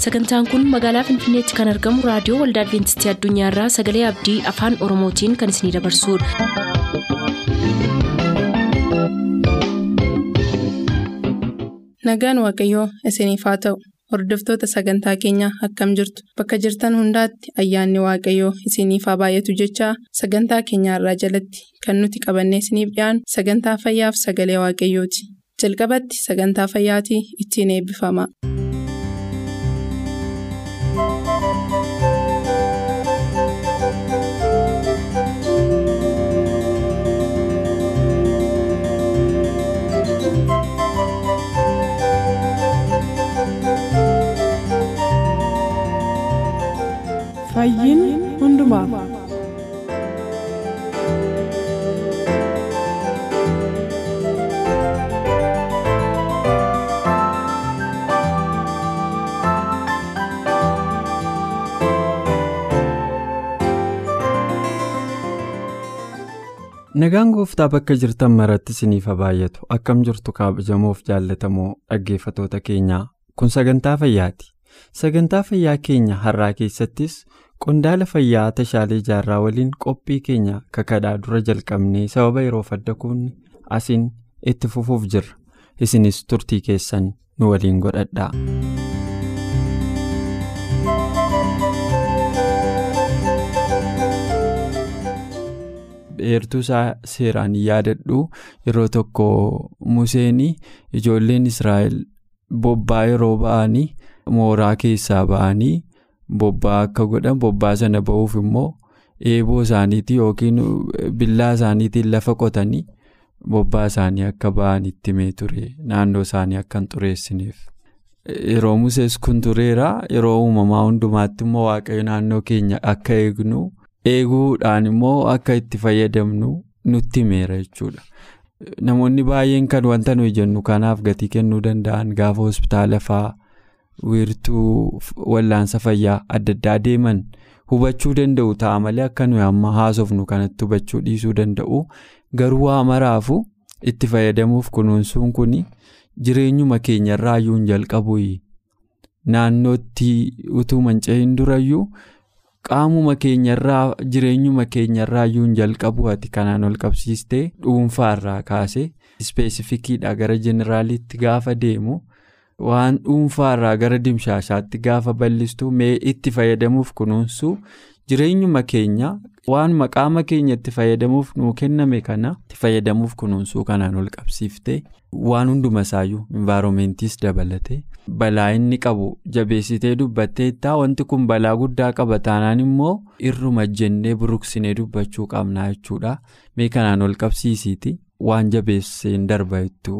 Sagantaan kun magaalaa Finfinneetti kan argamu raadiyoo waldaa Adwiintistii Addunyaarraa Sagalee Abdii Afaan Oromootiin kan isinidabarsudha. Nagaan Waaqayyoo isiniif haa ta'u. Hordoftoota sagantaa keenyaa akkam jirtu bakka jirtan hundaatti ayyaanni waaqayyoo isiniif haa baay'atu jechaa sagantaa keenyarraa jalatti kan nuti qabannee isiniif dhiyaanu sagantaa fayyaaf sagalee waaqayyooti. Jalqabatti sagantaa fayyaatii ittiin eebbifama. Hundumaaf. Nagaan gooftaa bakka jirtan maratti isiniif haa baay'atu akkam jirtu kabajamoof jaallatamoo dhaggeeffatoota keenyaa kun sagantaa fayyaati. Sagantaa fayyaa keenya har'aa keessattis qondaala fayyaa tashaalee jaarraa waliin qophii keenya kakadhaa dura jalqabnee sababa yeroof adda kuunni asiin itti fufuuf jirra. Isinis turtii keessan nu waliin godhadhaa. Eertuu isaa seeraan yaadadhu yeroo tokko Museen ijoolleen Israa'el bobbaa yeroo ba'anii. mooraa keessaa ba'anii bobbaa akka godhan bobbaa sana ba'uuf immoo eeboo isaaniitii yookiin billaa isaaniitiin lafa qotanii bobbaa isaanii akka ba'an itti himee ture naannoo isaanii akka hin xureessineef. Yeroo Musees kun tureera yeroo uumamaa hundumaatti immoo waaqayyo naannoo keenya akka eegnu eeguudhaan immoo akka itti fayyadamnu nutti himeera jechuudha. Namoonni baay'een kan wanta nuyi jennu kanaaf gatii kennuu danda'an gaafa hospitaala fa'aa. Wiirtuu wallaansa fayyaa adda addaa deeman. Hubachuu danda'u ta'a malee akka nuyi amma haasofnu kanatti hubachuu dhiisuu danda'u. Garuu waa maraafu itti fayyadamuuf kunuunsuun kun jireenyuma keenyarraa iyyuu hin jalqabu naannootti utuu manca'in durayyuu qaamuma keenyarraa jireenyuma keenyarraa iyyuu hin jalqabu ati kanaan ol qabsiistee dhuunfaarraa kaase ispeesifikiidha gara jeneraaliitti gaafa deemu. Waan dhuunfaarraa gara dimshaashaatti gaafa bal'istu mee itti fayyadamuuf kunuunsu jireenyuma keenya waan maqaama keenya itti fayyadamuuf nuu kenname kana itti fayyadamuuf kunuunsuu kanaan ol qabsiiftee waan hunduma isaayyuu envaaroomentis dabalate balaa inni qabu jabeessitee dubbatteettaa wanti kun balaa guddaa qaba taanaan immoo irruma jennee buruqsinee dubbachuu qabnaa jechuudha mee kanaan ol qabsiisiiti. Waan jabeesseen darba itti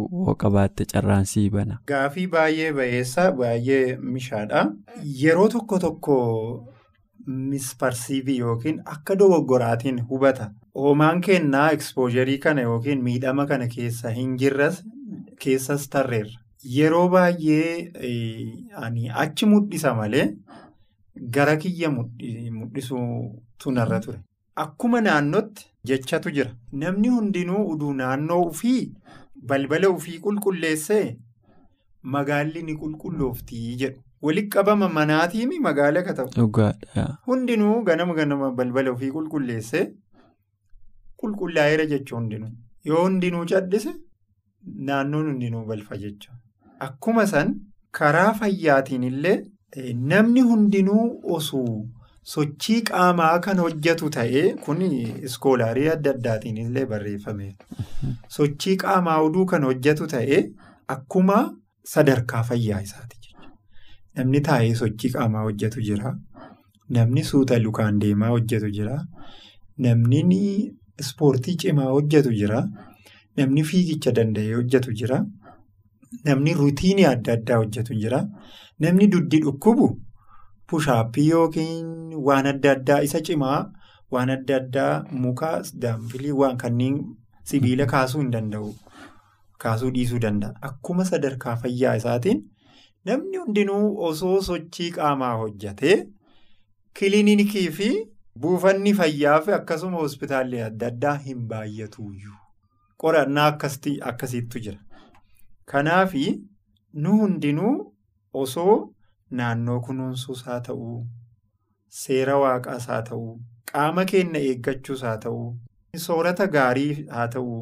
qabaatte carraan sii bana. Gaafii baay'ee ba'eessa baay'ee mishaadha. Yeroo tokko tokko misparsiivii yookiin akka dogoggoraatiin hubata. Hoomaan kennaa ekspoojarii kana yookiin miidhama kana keessa hin jirres keessas tarreerra. Yeroo baay'ee achi mudhisa malee gara kiyya mudhisuutu narra ture. Akkuma naannootti jechatu jira. Namni hundinuu uduu naannoo ufii balbala ufii qulqulleessee magaalli ni qulqullooftii jedhu. Walitti qabama manaatiin magaala ka ta'u. Hundinuu ganama ganama balbala ufii qulqulleessee qulqullaa'eera jechuu hundinuu. Yoo hundinuu caddise naannoon hundinuu balfa jechuudha. Akkuma san karaa fayyaatiin illee namni hundinuu osoo. Sochii qaamaa kan hojjetu ta'ee kun iskoolaarii adda addaatiin illee barreeffameera. Sochii qaamaa oduu kan hojjetu ta'ee akkuma sadarkaa fayyaa isaati jechuudha. Namni taa'ee sochii qaamaa hojjetu jira. Namni suuta lukaan deemaa hojjetu jira. Namni ispoortii cimaa hojjetu jira. Namni fiigicha danda'ee hojjetu jira. Namni ruutiinii adda addaa hojjetu jira. Namni duddi dhukkubu. Pushaappii yookiin waan adda addaa isa cimaa waan adda addaa muka daanfilii waan kanneen sibiila kaasuu hin danda'u. Kaasuu dhiisuu danda'a. Akkuma sadarkaa fayyaa isaatiin namni hundinuu osoo sochii qaamaa hojjatee kiliinikii fi buufanni fayyaa fi akkasuma hospitaalli adda addaa hin baay'atuuyyuu. Qorannaa akkasiitu jira. Kanaaf nu hundinuu osoo naannoo kunuunsuus haa ta'uu seera waaqaas haa ta'uu qaama keenya eeggachuus haa ta'uu soorata gaarii haa ta'uu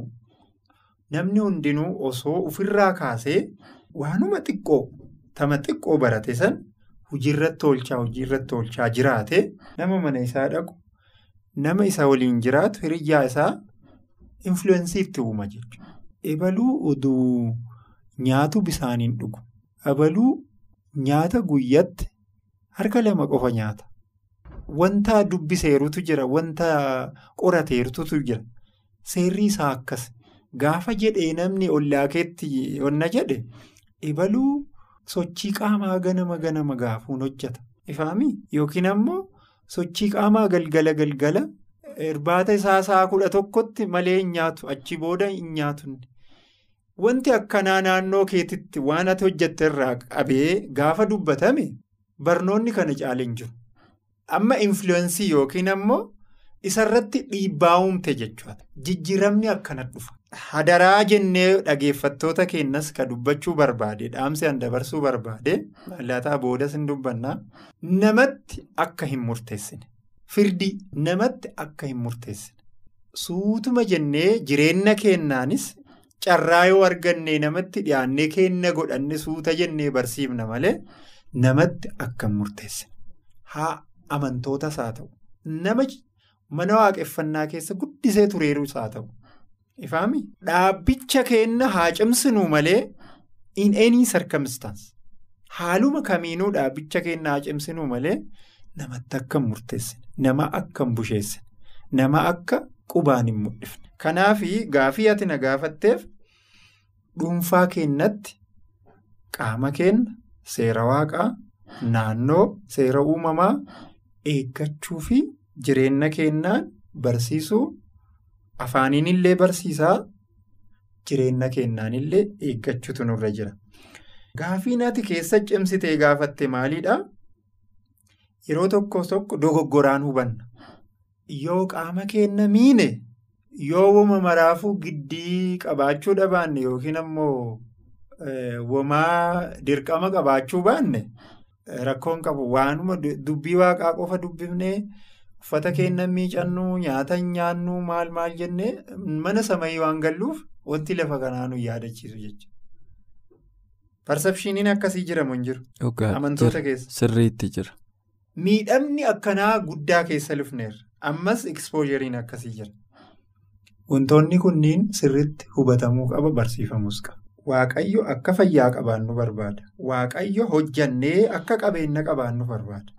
namni hundinuu osoo ofirraa kaasee waanuma xiqqoo tama xiqqoo barate san hojiirratti oolchaa hojiirratti oolchaa jiraate nama mana isaa dhaqu nama isa waliin jiraatu hiriyyaa isaa influensiitti uuma jechuudha. Ebaluu oduu nyaatu bisaaniin dhugu. Ebaluu nyaata guyyatti harka lama qofa nyaata. Wanta dubbiseerutu jira. Wanta qorateerutu jira. Seerri isaa akkas. Gaafa jedhee namni ollaakeetti onna jedhe ebaluu sochii qaamaa ganama ganama gaafuun hojjeta. Ifaami yookiin ammoo sochii qaamaa galgala galgala irbaata isaa sa'a kudha tokkotti malee hin nyaatu achi booda hin nyaatu. Wanti akkanaa naannoo keetitti waan ati hojjette irraa qabee gaafa dubbatame barnoonni kana caala hin jiru. Amma influensii yookiin ammoo isarratti dhiibbaa uumte jechuudha. Jijjiiramni akkana dhufa. Hadaraa jennee dhageeffattoota keenyas ka dubbachuu barbaade dhaamsi an dabarsuu barbaade lataa boodas hin dubbannaa namatti akka hin murteessine firdii namatti akka hin murteessine suutuma jennee jireenya keennaanis carraa yoo arganne namatti dhiyaannee keenna godhanne suuta jennee barsiifna malee namatti akka murteessine haa amantootas haa ta'u. Nama mana waaqeffannaa keessa guddisee tureerus haa ta'u. Ifaami dhaabbicha keenna haa cimsinu malee in any circumstance. Haaluma kamiinuu dhaabbicha keenna haa cimsinu malee namatti akka murteessine nama akka busheessine nama akka qubaan hin mul'ifne. Kanaaf gaafii ati na gaafatteef dhuunfaa keenyatti qaama keenya seera waaqaa naannoo seera uumamaa eeggachuu fi jireenya keenyaan barsiisuu. Afaaniin illee barsiisaa jireenya keenyaan illee eeggachuutu nurra jira. Gaafiin ati keessa cimsitee gaafatte maalidhaa? Yeroo tokko tokko dogoggoraan hubanna. Yoo qaama keenya miine yoo wama maraafuu giddii qabaachuu dhabaanne yookiin ammoo wamaa dirqama qabaachuu baanne rakkoon qabu waanuma dubbii waaqaa qofa dubbifnee. Uffata keenya miicannuu nyaata nyaannuu maal maal jennee mana samayii waan galluuf wanti lafa kanaa nu yaadachiisu jechuudha. Persepshiniin akkasii jiramu hin jiru. Amantoota keessa. Sirriitti jira. Miidhamni akkanaa guddaa keessa lufneerra. Ammas ekspoojeriin akkasii jira. Wantoonni kunniin sirriitti hubatamuu qaba barsiifamus qaba. Waaqayyo akka fayyaa qabaannu barbaada. Waaqayyo hojjannee akka qabeenya qabaannu barbaada.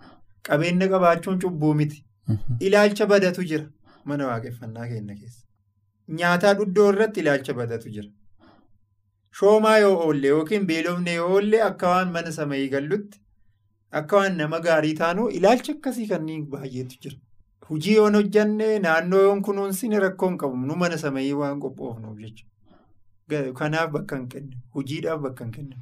Qabeenya qabaachuun cubbuu miti. Ilaalcha badatu jira mana waaqeffannaa keenya keessa. Nyaataa dhuddoo irratti ilaalcha badatu jira. Shoomaa yoo oolle yookiin beelofne yoo oolle akka waan mana samayii gallutti akka waan nama gaarii taanu ilaalcha akkasii kanneen baay'eetu jira. Hujii yoon hojjanne naannoo yoon kunuunsine rakkoo hin qabu nu mana samayii waan qophoofnuuf jechuudha. Kanaaf bakka hin kennu. Hojiidhaaf bakka hin kennu.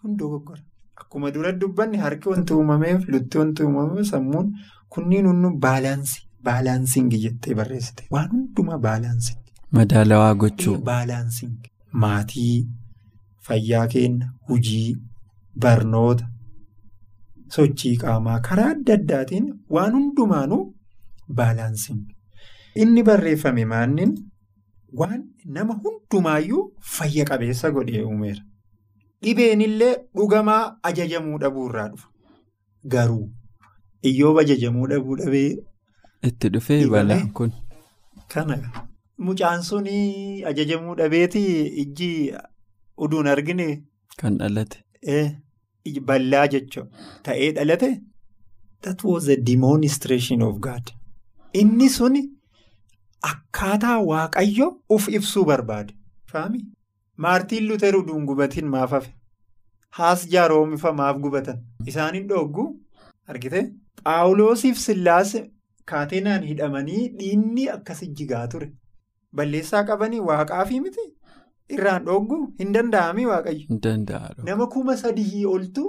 Kun dogoggora. Akkuma dura dubbanne harki wanti uumameef lutti wanti uumameef sammuun kunniin hundu baalaansii baalaansiingi jettee barreessite waan hundumaa baalaansiingi. Madaalawaa gochuu. Baalaansiingi maatii fayyaa keenya hujii barnoota sochii qaamaa karaa adda addaatiin waan hundumaanuu baalaansiingi. Inni barreeffame maannin waan nama hundumaayyuu fayya qabeessa godhee uumeera. Dhibeen illee dhugamaa ajajamuu dhabuu irraa dhufa. Garuu iyyooba ajajamuu dhabuu dhabee. Itti dhufee balaan kun. Kana mucaan sun ajajamuu dhabeeti ijji uduun argine. Kan dhalate. Bal'aa jechuun ta'ee dhalate. That was a demonstration of God. Inni sun akkaataa waaqayyo uf ibsuu barbaade. Faami. Maartiin Luuter uduun gubatiin maaf hafe? Haas jaaroomifa maaf gubatan? Isaanin dhogguu argite? Phaawulosiif Sillaas kaateenaan hidhamanii dhiinni akkasi jigaa ture. Balleessaa qabanii waaqaafi miti? Irraan dhogguu hin danda'amii waaqayyo? Nama kuma sadii oltu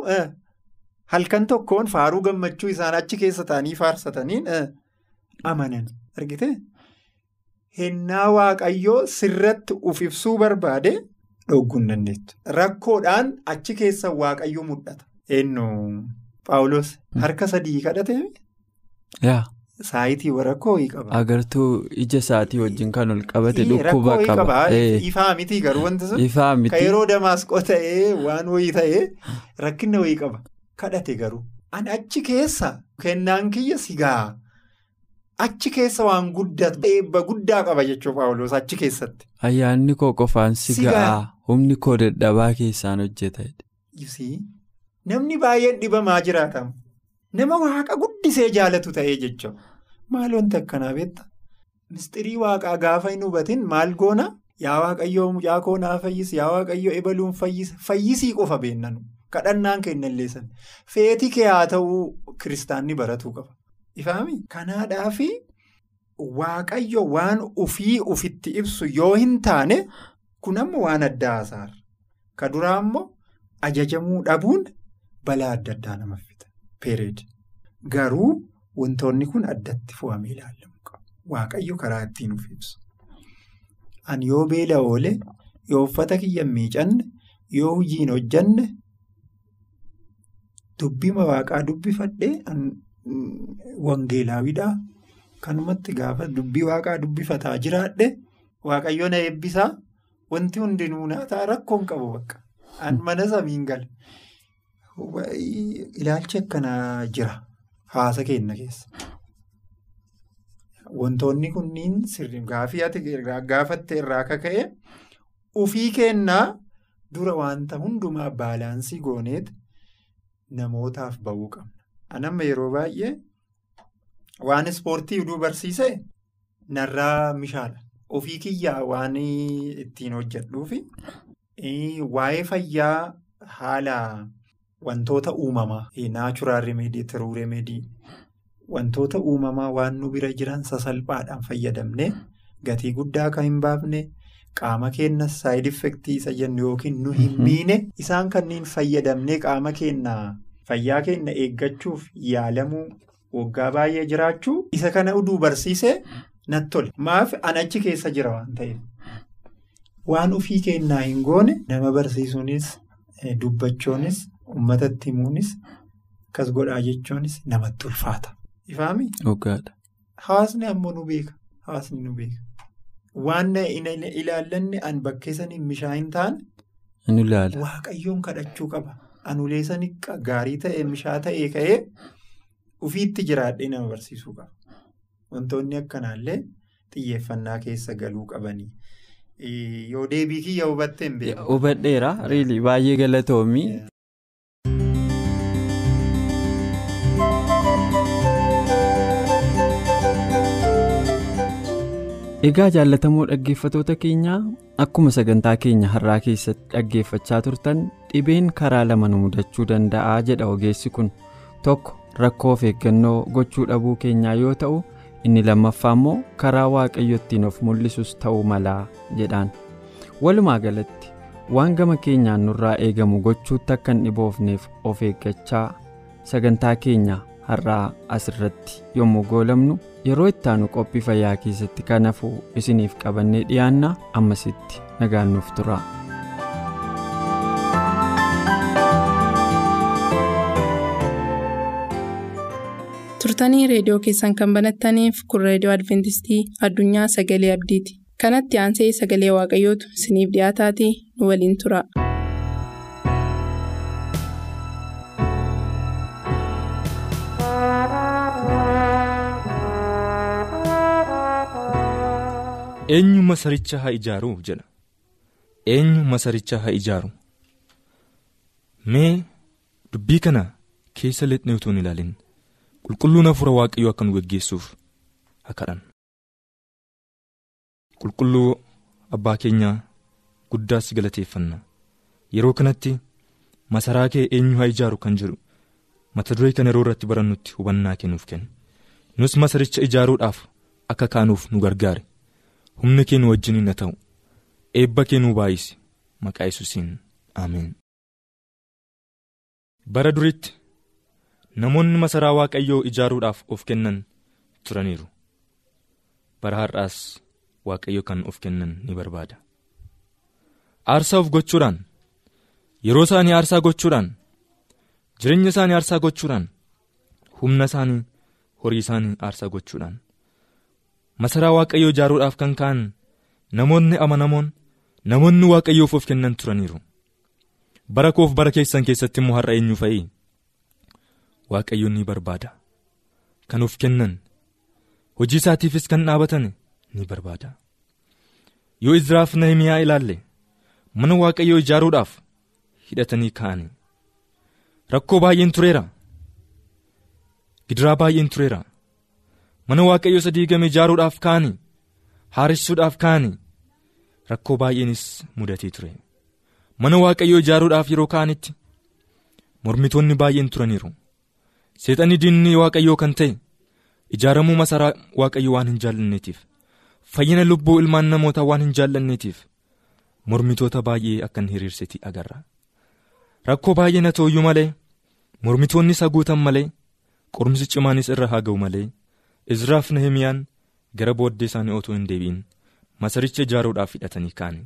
halkan tokkoon faaruu gammachuu isaan achi keessa taa'anii faarsataniin amanan argite? Hennaa waaqayyoo sirratti uf ibsuu barbaade. Dhogguu hin dandeettu. Rakkoodhaan achi keessa waaqayyo mul'ata. eenyu Paawulos harka sadii kadhatee saayitii rakkoo wayii qaba. agartuu ija isaatii wajjin kan ol qabate dhukkuba qaba. Ifaa miti garuu wanti sun. Ifaa miti. yeroo damaasqoo ta'ee waan wayii ta'ee rakkina wayii qaba. Kadhate garuu. Ani achi keessa kennaan kiyya sigaa. Achi keessa waan guddatu eebba guddaa qaba jechuudha Paawulos achi keessatti. Ayyaanni koo qofaan si Si ga'a. ga'a. Humni koo dadhabaa keessaan hojjeta. Namni baay'een dhibamaa jiraatamu. Nama waaqa guddisee jaalatu ta'ee jechuudha. Maal wanti akkanaa beektaa? Mistirii waaqaa gaafa hin hubatin maal goona? Yaa waaqayyoo mucaa koo naa fayyisi. Yaa waaqayyoo ebaluun fayyisi. Fayyisii qofa beennanu. Kadhannaan kenna illeessan. Feetii kee haa ta'uu kiristaanni baratuu qaba. Ifaami? Kanaadhaafi waaqayyo waan ufii ufitti ibsu yoo hin taane kun ammoo waan adda haasaara. Ka duraa immoo ajajamuu dhabuun balaa adda addaa nama Peereed. Garuu wantoonni kun addatti fo'amee ilaalamuu qabu. Waaqayyo karaa ittiin uf ibsu. Ani yoo beela oole, yoo uffata kiyya miicanne, yoo hojii hojjanne, dubbima waaqaa dubbifadhee wangeelaawidhaa. Kanumatti gaafa dubbii waaqaa dubbifataa jiraadhe waaqayyo na eebbisaa wanti hundinuu naataa rakkoon qabu bakka. An mana samiin gale. Ilaalchi akkanaa jira hawaasa keenya keessa. Wantoonni kunniin sirrii gaafii ati gaafatte irraa kaka'e ufii kennaa dura wanta hundumaa baalaansii gooneet namootaaf ba'uu qabna. Anamma yeroo baay'ee waan ispoortii uduu barsiise narraa mishaala. Ofii kiyyaa waan ittiin hojjedhuufi waa'ee fayyaa haala wantoota uumamaa naachuraal remedii tiruu remedii wantoota uumamaa waan nu bira jiran sasalphaadhaan fayyadamne gatii guddaa kan hin baafne qaama keenya saayid effektii isa jennu yookiin nu hin miine isaan kanneen fayyadamne qaama keenya fayyaa keenya eeggachuuf yaalamuu waggaa baay'ee jiraachuu isa kana uduu barsiise natti tole maaf an achi keessa jira waan ta'eef. Waan ofii kennaa hin goone nama barsiisuunis dubbachuunis uummatatti himuunis akkas godhaa jechuunis namatti ulfaata. Ifaami? Dhugaadha. Hawaasni ammoo nu beeka. Hawaasni nu beeka. Waan ilaallanne an bakkeessanii mishaa hin taane. Inni ilaala. Waaqayyoon kadhachuu qaba. Anulee sanii gaarii ta'e mishaa ta'e ka'ee ofiitti jiraadhee nama barsiisuu qaba. Wantoonni akkanaallee xiyyeeffannaa keessa galuu qabanii. Yoo deebii kiyya hubattee hin beeku. Hubadheera. Baay'ee galatoomii. Egaa jaallatamoo dhaggeeffatoota keenyaa akkuma sagantaa keenya har'aa keessatti dhaggeeffachaa turtan dhibeen karaa lama nu mudachuu danda'a jedha ogeessi kun. Tokko rakkoo of eeggannoo gochuu dhabuu keenyaa yoo ta'u inni lammaffaa immoo karaa waaqayyo ittiin of mul'isus ta'uu malaa jedhaan. Walumaa galatti waan gama keenyaan nurraa eegamu gochuutti akka hin dhiboofneef of eeggachaa sagantaa keenya har'aa asirratti yommuu goolabnu yeroo itti aanu qophii fayyaa keessatti kan hafu isiniif qabannee dhiyaanna ammasitti nagaan nuuf tura. turtanii reediyoo keessan kan banattaniif kun reediyoo adventistii addunyaa sagalee abdiiti kanatti aansee sagalee waaqayyootu isiniif dhiyaataatii nu waliin tura. Eenyu masaricha haa ijaaru jedha. Eenyu masaricha haa ijaaru mee dubbii kana keessa lixnee utuu hin ilaalin. Qulqulluun hafuura waaqayyoo akka nu geggeessuuf haa kadhannu qulqulluu abbaa keenyaa guddaas galateeffanna yeroo kanatti masaraa kee eenyu haa ijaaru kan jedhu mata duree kana yeroo irratti barannutti hubannaa kennuuf kennu nus masaricha ijaaruudhaaf akka kaanuuf nu gargaare. Humna kee nu wajjiniin haa ta'u eebba kee nu baay'isi. Maqaa yesuusiin. Ameen. bara duritti namoonni masaraa waaqayyoo ijaaruudhaaf of kennan turaniiru. Bara har'aas waaqayyo kan of kennan ni barbaada. Aarsaa of gochuudhaan yeroo isaanii aarsaa gochuudhaan jireenya isaanii aarsaa gochuudhaan humna isaanii horii isaanii aarsaa gochuudhaan masaraa waaqayyoo ijaaruudhaaf kan ka'an namoonni amanamoon namoonni waaqayyoof of kennan turaniiru. Bara koof bara keessan keessatti immoo har'a eenyu fa'i waaqayyoon ni barbaada. Kan of kennan hojii isaatiifis kan dhaabatan ni barbaada. Yoo izraaf nahimiyaa ilaalle mana waaqayyoo ijaaruudhaaf hidhatanii ka'anii rakkoo baay'een tureera. Gidiraa baay'een tureera mana waaqayyoo isa diigame ijaaruudhaaf ka'anii? Haaressuudhaaf ka'anii? Rakkoo baay'eenis mudatee ture. Mana waaqayyoo ijaaruudhaaf yeroo ka'anitti? Mormitoonni baay'een turaniiru. Seexanni diinni waaqayyoo kan ta'e ijaaramuu masaraa waaqayyoo waan hin jaallanneetiif. Fayyina lubbuu ilmaan namootaa waan hin jaallanneetiif. Mormitoota baay'ee akka hin hiriirsiti agarra. Rakkoo baay'ee na tooyyuu malee? Mormitoonni isa guutan malee? Qorumsi cimaanis irra haa ga'u malee izraaf nahimiyaan gara booddee isaanii otoo hin deebi'in masaricha ijaaruudhaaf hidhatanii ka'an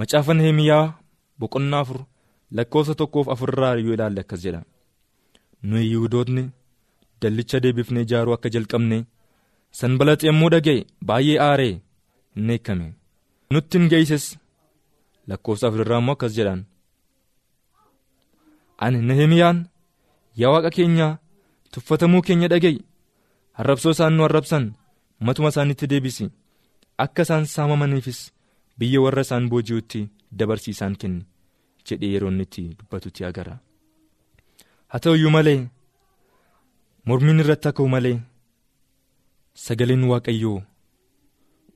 macaafa nahimiyaa boqonnaa afur lakkoofsa tokkoof afurraa yoo ilaalle akkas jedha. Nuyi yihudootni dallicha deebifnee ijaaruu akka jalqabne sanbalaaxi yommuu dhaga'e baay'ee aaree hin eekkame nutti hin geesses lakkoofsa afurirraa immoo akkas jedhaan ani nahimiyaan yaa waaqa keenya tuffatamuu keenya dhaga'i arrabsoo isaan nu arrabsan matuma isaanitti deebisi. Akka isaan saamamaniifis biyya warra isaan booji'utti dabarsiisaan kenni jedhee yeroo inni itti dubbatutti agarra haa ta'u iyyuu malee mormiin irratti akka malee sagaleen waaqayyoo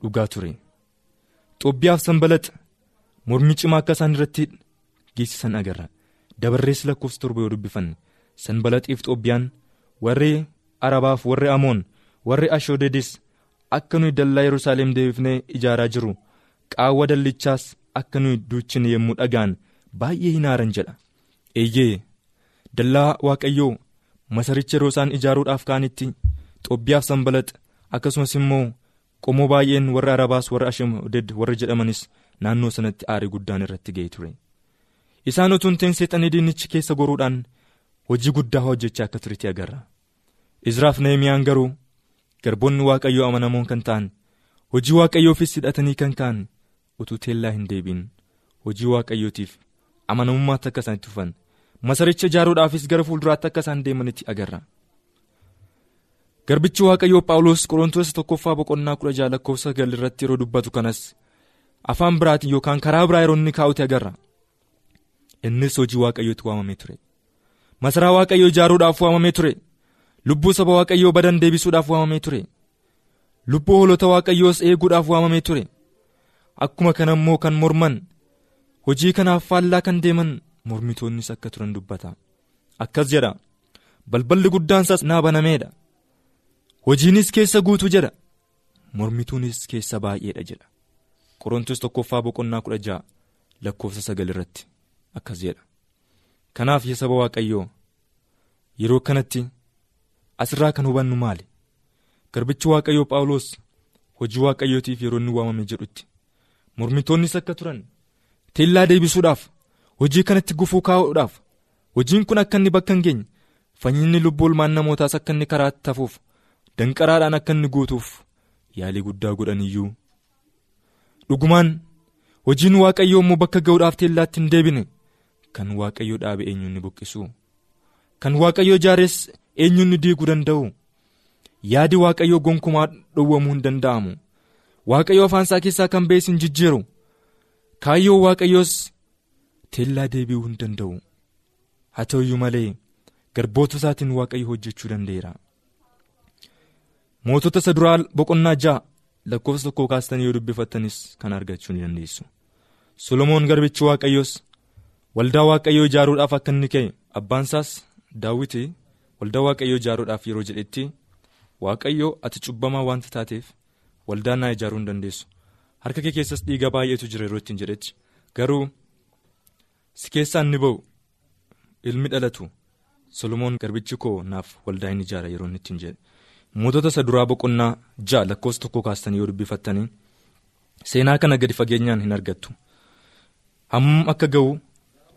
dhugaa ture. Xoobbiyaaf sanbalaxa mormii cimaa akka isaan irratti geessisan agarra dabarrees lakkoofsa torba yoo dubbifanne sanbalaxiif xoobbiyaan warri arabaaf warri amoon warri ashoodedis akka nuyi dallaa yerusaalem deebifnee ijaaraa jiru qaawwa dallichaas akka nuyi duuchine yommuu dhagaan baay'ee hin aaran jedha. Eeyyee dallaa waaqayyoo masaricha yeroo isaan ijaaruudhaaf ka'anitti xoobbiyaaf sanbalaxa akkasumas immoo qomoo baay'een warri arabaas warri ashooded warri jedhamanis naannoo sanatti aarii guddaan irratti ga'ee ture. Isaan utuu hin ta'in seexanii diinichi keessa goruudhaan hojii guddaa hojjechaa akka turetti agarra. Izraaf nahimiyaan garuu garboonni waaqayyoo amanamoon kan ta'an hojii waaqayyoofis hidhatanii kan ka'an utuu teellaa hin deebiin. Hojii waaqayyootiif amanamummaatti akka isaan itti fufan masaricha ijaaruudhaafis gara fuulduraatti akka isaan deemanitti agarra. garbichi waaqayyoo phaawulos qorontoota tokkoffaa boqonnaa kudha jaha lakkoofsa sagal irratti yeroo dubbatu kanas afaan biraatiin yookaan karaa biraa yeroo inni kaa'uti agarra. Innis hojii waaqayyootti waamamee ture masaraa waaqayyoo ijaaruudhaaf waamamee ture. Lubbuu saba waaqayyoo badan deebisuudhaaf waamamee ture. Lubbuu hoolota waaqayyoos eeguudhaaf waamamee ture. Akkuma kana immoo kan morman hojii kanaaf faallaa kan deeman mormitoonnis akka turan dubbata. Akkas jedha balballi guddaansaas naa banameedha hojiinis keessa guutuu jedha mormituunis keessa baay'eedha jedha. Qorontos tokkoffaa boqonnaa kudha ja'a lakkoofsa sagal irratti. Akkas jedha kanaaf yaa saba waaqayyoo yeroo kanatti asirraa kan hubannu maali? Garbichi waaqayyoo phaawulos hojii waaqayyootiif yeroo inni waamame jedhutti. Mormitoonnis akka turan teellaa deebisuudhaaf hojii kanatti gufuu kaa'uudhaaf hojiin kun akka inni bakka hin geenye fayyinni lubbuu ilmaan namootaas akka inni karaatti tafuuf danqaraadhaan akka inni guutuuf yaalii guddaa godhan iyyuu. Dhugumaan hojiin waaqayyoo immoo bakka ga'uudhaaf teellaatti hin deebine kan waaqayyoo dhaabe eenyuun buqqisu kan waaqayyoo ijaares eenyuun diiguu danda'u yaadi waaqayyoo gonkumaa dhowwamuu hin danda'amu. Waaqayyoo afaan isaa keessaa kan ba'es hin jijjiiru. Kaayyoo waaqayyoos teellaa deebi'uu hin danda'u. Haa ta'uyyuu malee garboota isaatiin waaqayyo hojjechuu danda'eera. mootota isa duraa boqonnaa ja'a lakkoofsa tokko kaastanii yoo dubbifattanis kan argachuu ni dandeessu. Solomoon garbichi waaqayyoos waldaa waaqayyoo ijaaruudhaaf akka inni ka'e abbaan isaas daawwiti waldaa waaqayyoo ijaaruudhaaf yeroo jedhetti waaqayyoo ati cubbamaa wanta taateef waldaa naa ijaaruu hin dandeessu. Harka kee keessas dhiiga baay'eetu jira yeroo ittiin jedhetti. Garuu si keessaa inni ba'u ilmi dhalatu solomoon garbichi koo naaf waldaa hin ijaara yeroo inni ittiin jedhe. mootota isa duraa boqonnaa ja'a lakkoofsa tokko kaastanii yoo dubbifattanii seenaa kana gadi fageenyaan hin argattu. Hammam akka ga'u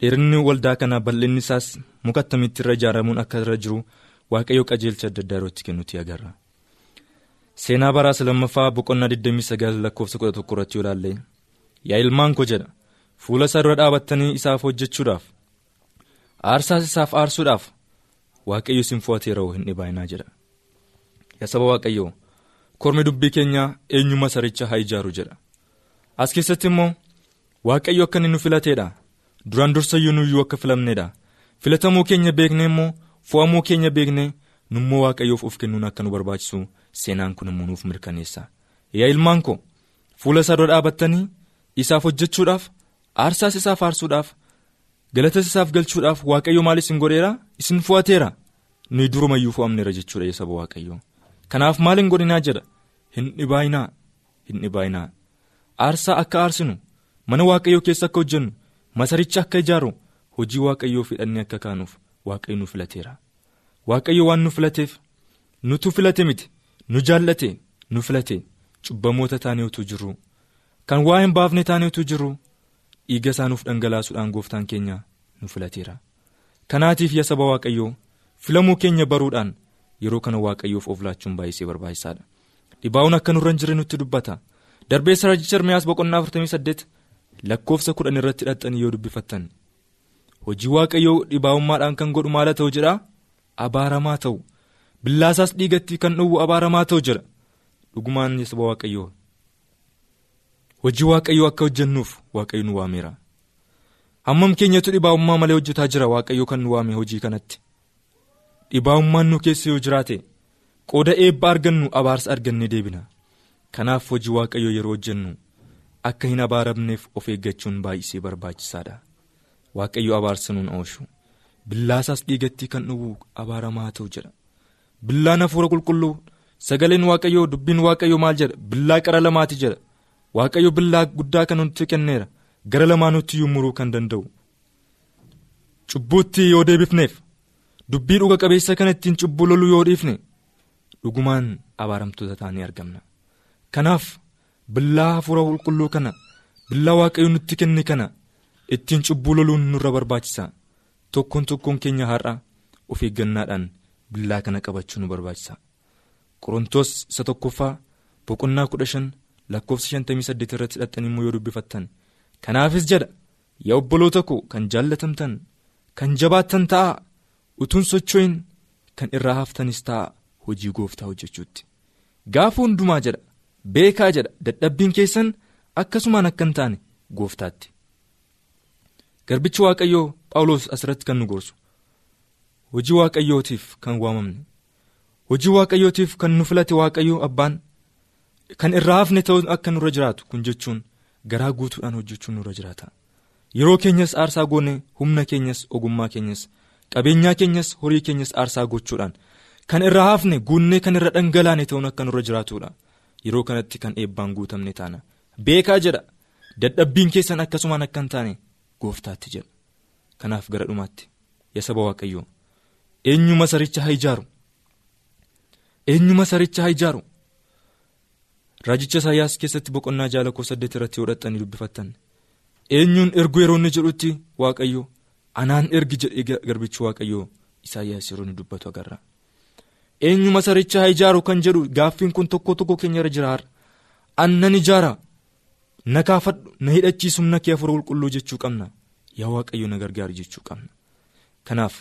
dheerinni waldaa kanaa bal'inni isaas muka attamitti irra ijaaramuun akka irra jiru waaqayyo qajeelcha adda addaa yerootti kennutti agarra. seenaa baraasa lammaffaa boqonnaa 29 lakkoofsa 11 irratti yoo ilaalle yaa ilmaan koo jedha fuula isaa dura dhaabattanii isaaf hojjechuudhaaf aarsaas isaaf aarsuudhaaf waaqayyo isin fo'ateera hin dhibaayinaa jedha. Yaa saba waaqayyoo kormi dubbii keenyaa eenyu masaricha haa ijaaru jedha. As keessatti immoo waaqayyo akka inni nu filateedha duraan dursayyuu nuyyuu akka filamneedha. Filatamuu keenya beeknee immoo fo'amuu keenya beeknee nummoo waaqayyoof of kennuun akka nu barbaachisu seenaan kun immoo nuuf mirkaneessa. Yaa ilmaan koo fuula isaa dura dhaabattanii isaaf hojjechuudhaaf aarsaas isaaf aarsuudhaaf galatas isaaf galchuudhaaf waaqayyo maal isin godheera isin fo'ateera nuyi durumayyuu fo'amneera jechuudha yaa saba waaqayyo kanaaf maal hin godhinaa jedha? Hin dhibaayinaa hin dhibaayinaa aarsaa akka aarsinu mana waaqayyoo keessa akka hojjennu masaricha akka ijaaru hojii waaqayyoo fidhannee akka kaanuuf waaqayyo nu filateera. Waaqayyo waan nu filateef nutu filate miti nu jaallate nu filate. Cubbamoota taanee utuu jirru kan waa hin baafne taanee utuu jirru dhiiga isaa nuuf dhangalaasuudhaan gooftaan keenya nu filateera. Kanaatiif yaa saba waaqayyoo filamuu keenya baruudhaan yeroo kana waaqayyoof of laachuun baay'isee barbaachisaadha. Dhibaa'uun akka nurra hin jirre nutti dubbata. Darbeessa raajicha ermiyaas boqonnaa 48 lakkoofsa kudhan irratti hidhattanii yoo dubbifattan. Hojii waaqayyoo dhibaa'ummaadhaan kan godhu maala ta'u jedhaa? Abaaramaa ta'u. Billaasaas dhiigatti kan dhowwu abaaramaa ta'u jedha dhugumaan saba waaqayyoo. Hojii waaqayyoo akka hojjennuuf waaqayyo nu waameera. Hammam keenyatu dhibaa'ummaa malee hojjetaa jira? Waaqayyo kan nu waame hojii kanatti. Dhibaa'ummaan nu keessa yoo jiraate qooda eebba argannu abaarsa argannee deebina. Kanaaf hojii waaqayyoo yeroo hojjennu akka hin abaaramneef of eeggachuun baay'isee barbaachisaadha. Waaqayyo abaarsa nuun oolchu billaasaas dhiigatti kan dhowwu abaaramaa ta'u jedha. Billaan hafuura qulqulluu sagaleen waaqayyoo dubbiin waaqayyoo maal jedha? Billaa qara lamaati jedha. Waaqayyo billaa guddaa kan nutti kenneera. Gara lamaanutti muruu kan danda'u. Cubbuutti yoo deebifneef dubbii dhuga qabeessa kana ittiin cubbuu loluu yoo dhiifne dhugumaan abaaramtoota taanee argamna. Kanaaf billaa hafuura qulqulluu kana billaa waaqayyo nutti kenne kana ittiin cubbuu loluun nurra barbaachisa. Tokkoon tokkoon keenya har'a of eeggannaadhaan billaa kana qabachuu nu barbaachisa. Qorontoos isa tokkoffaa boqonnaa kudha shan lakkoofsa shantamii saddeet irratti hidhattanii immoo yoo dubbifattan. Kanaafis jedha yaa obboloota koo kan jaallatamtan kan jabaattan ta'a utuun socho'in kan irraa haftanis ta'a hojii gooftaa hojjechuutti. Gaafa hundumaa jedha beekaa jedha. Dadhabbiin keessan akkasumaan akka hin taane gooftaatti. Garbichi waaqayyoo phaawulos asirratti kan nu gorsu. Hojii waaqayyootiif kan waamamne. Hojii waaqayyootiif kan nu filate waaqayyoo abbaan. Kan irraa hafne ta'uu akka nurra jiraatu kun jechuun garaa guutuudhaan hojjechuun nurra jiraata. Yeroo keenyas aarsaa goone humna keenyas ogummaa keenyas qabeenyaa keenyas horii keenyas aarsaa gochuudhaan. Kan irraa hafne guunnee kan irra dhangalaane ta'uun akka nurra jiraatudha yeroo kanatti kan eebbaan guutamne taana. Beekaa jedha. Dadhabbiin keessan akkasumaan akka hin taane gooftaatti jedha. Kanaaf gara dhumaatti. Yaa saba waaqayyoo. Eenyu masaricha haa ijaaru? Eenyu masaricha haa ijaaru? Raajicha isaayyaas keessatti boqonnaa ja'a lakkoofsa saddeet irratti hodhattanii dubbifattan. Eenyuun ergu yeroo inni jedhutti waaqayyo anaan ergi jedhee garbichi waaqayyoo isaayyaas yeroo inni dubbatu agarra eenyu masaricha haa ijaaru kan jedhu gaaffiin kun tokko tokko keenya irra jira annan ijaara. Na kaafadhu na hidhachiisu na kee hafuura qulqulluu jechuu qabna. Yaa waaqayyo na gargaaru jechuu qabna. Kanaaf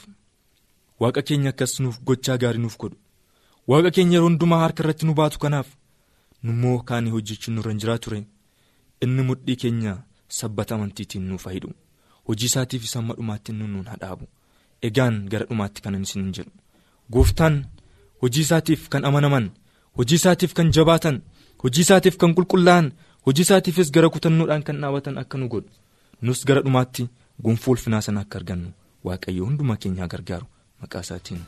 waaqa keenya akkas nuuf gochaa gaarii nuuf godhu. Waaqa keenya yeroo hundumaa harka irratti nu baatu kanaaf nummoo kaanii hojjechuun nurra hin jiraa ture inni mudhii keenya sabbata amantiitiin nuuf hidhu hojii isaatiif isa amma dhumaatti inni nuun egaan gara dhumaatti isin hin jedhu. Gooftaan hojii isaatiif kan amanaman hojii isaatiif kan jabaatan hojii isaatiif kan qulqullaa'an hojii isaatiifis gara kutannoodhaan kan dhaabatan akka nu godhu. Nus gara dhumaatti gonfoo ulfinaa sana akka argannu. Waaqayyo hundumaa keenyaa gargaaru. Maqaa isaatiin.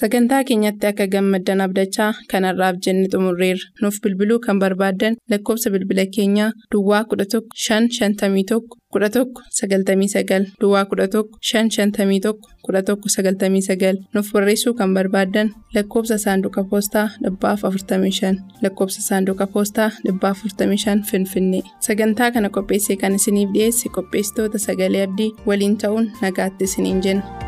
Sagantaa keenyatti akka gammaddan abdachaa kanarraaf jenne xumurreerra. Nuuf bilbiluu kan barbaaddan lakkoofsa bilbila keenyaa Duwwaa 11 551 11 99 Duwwaa 11 551 11 99 nuuf barreessuu kan barbaaddan lakkoofsa saanduqa poostaa dhibbaaf 45 lakkoofsa saanduqa poostaa dhibbaaf 45 Finfinnee. Sagantaa kana qopheessee kan isiniif dhiyeesse qopheessitoota sagalee abdii waliin ta'uun nagaatti isiniin jenna.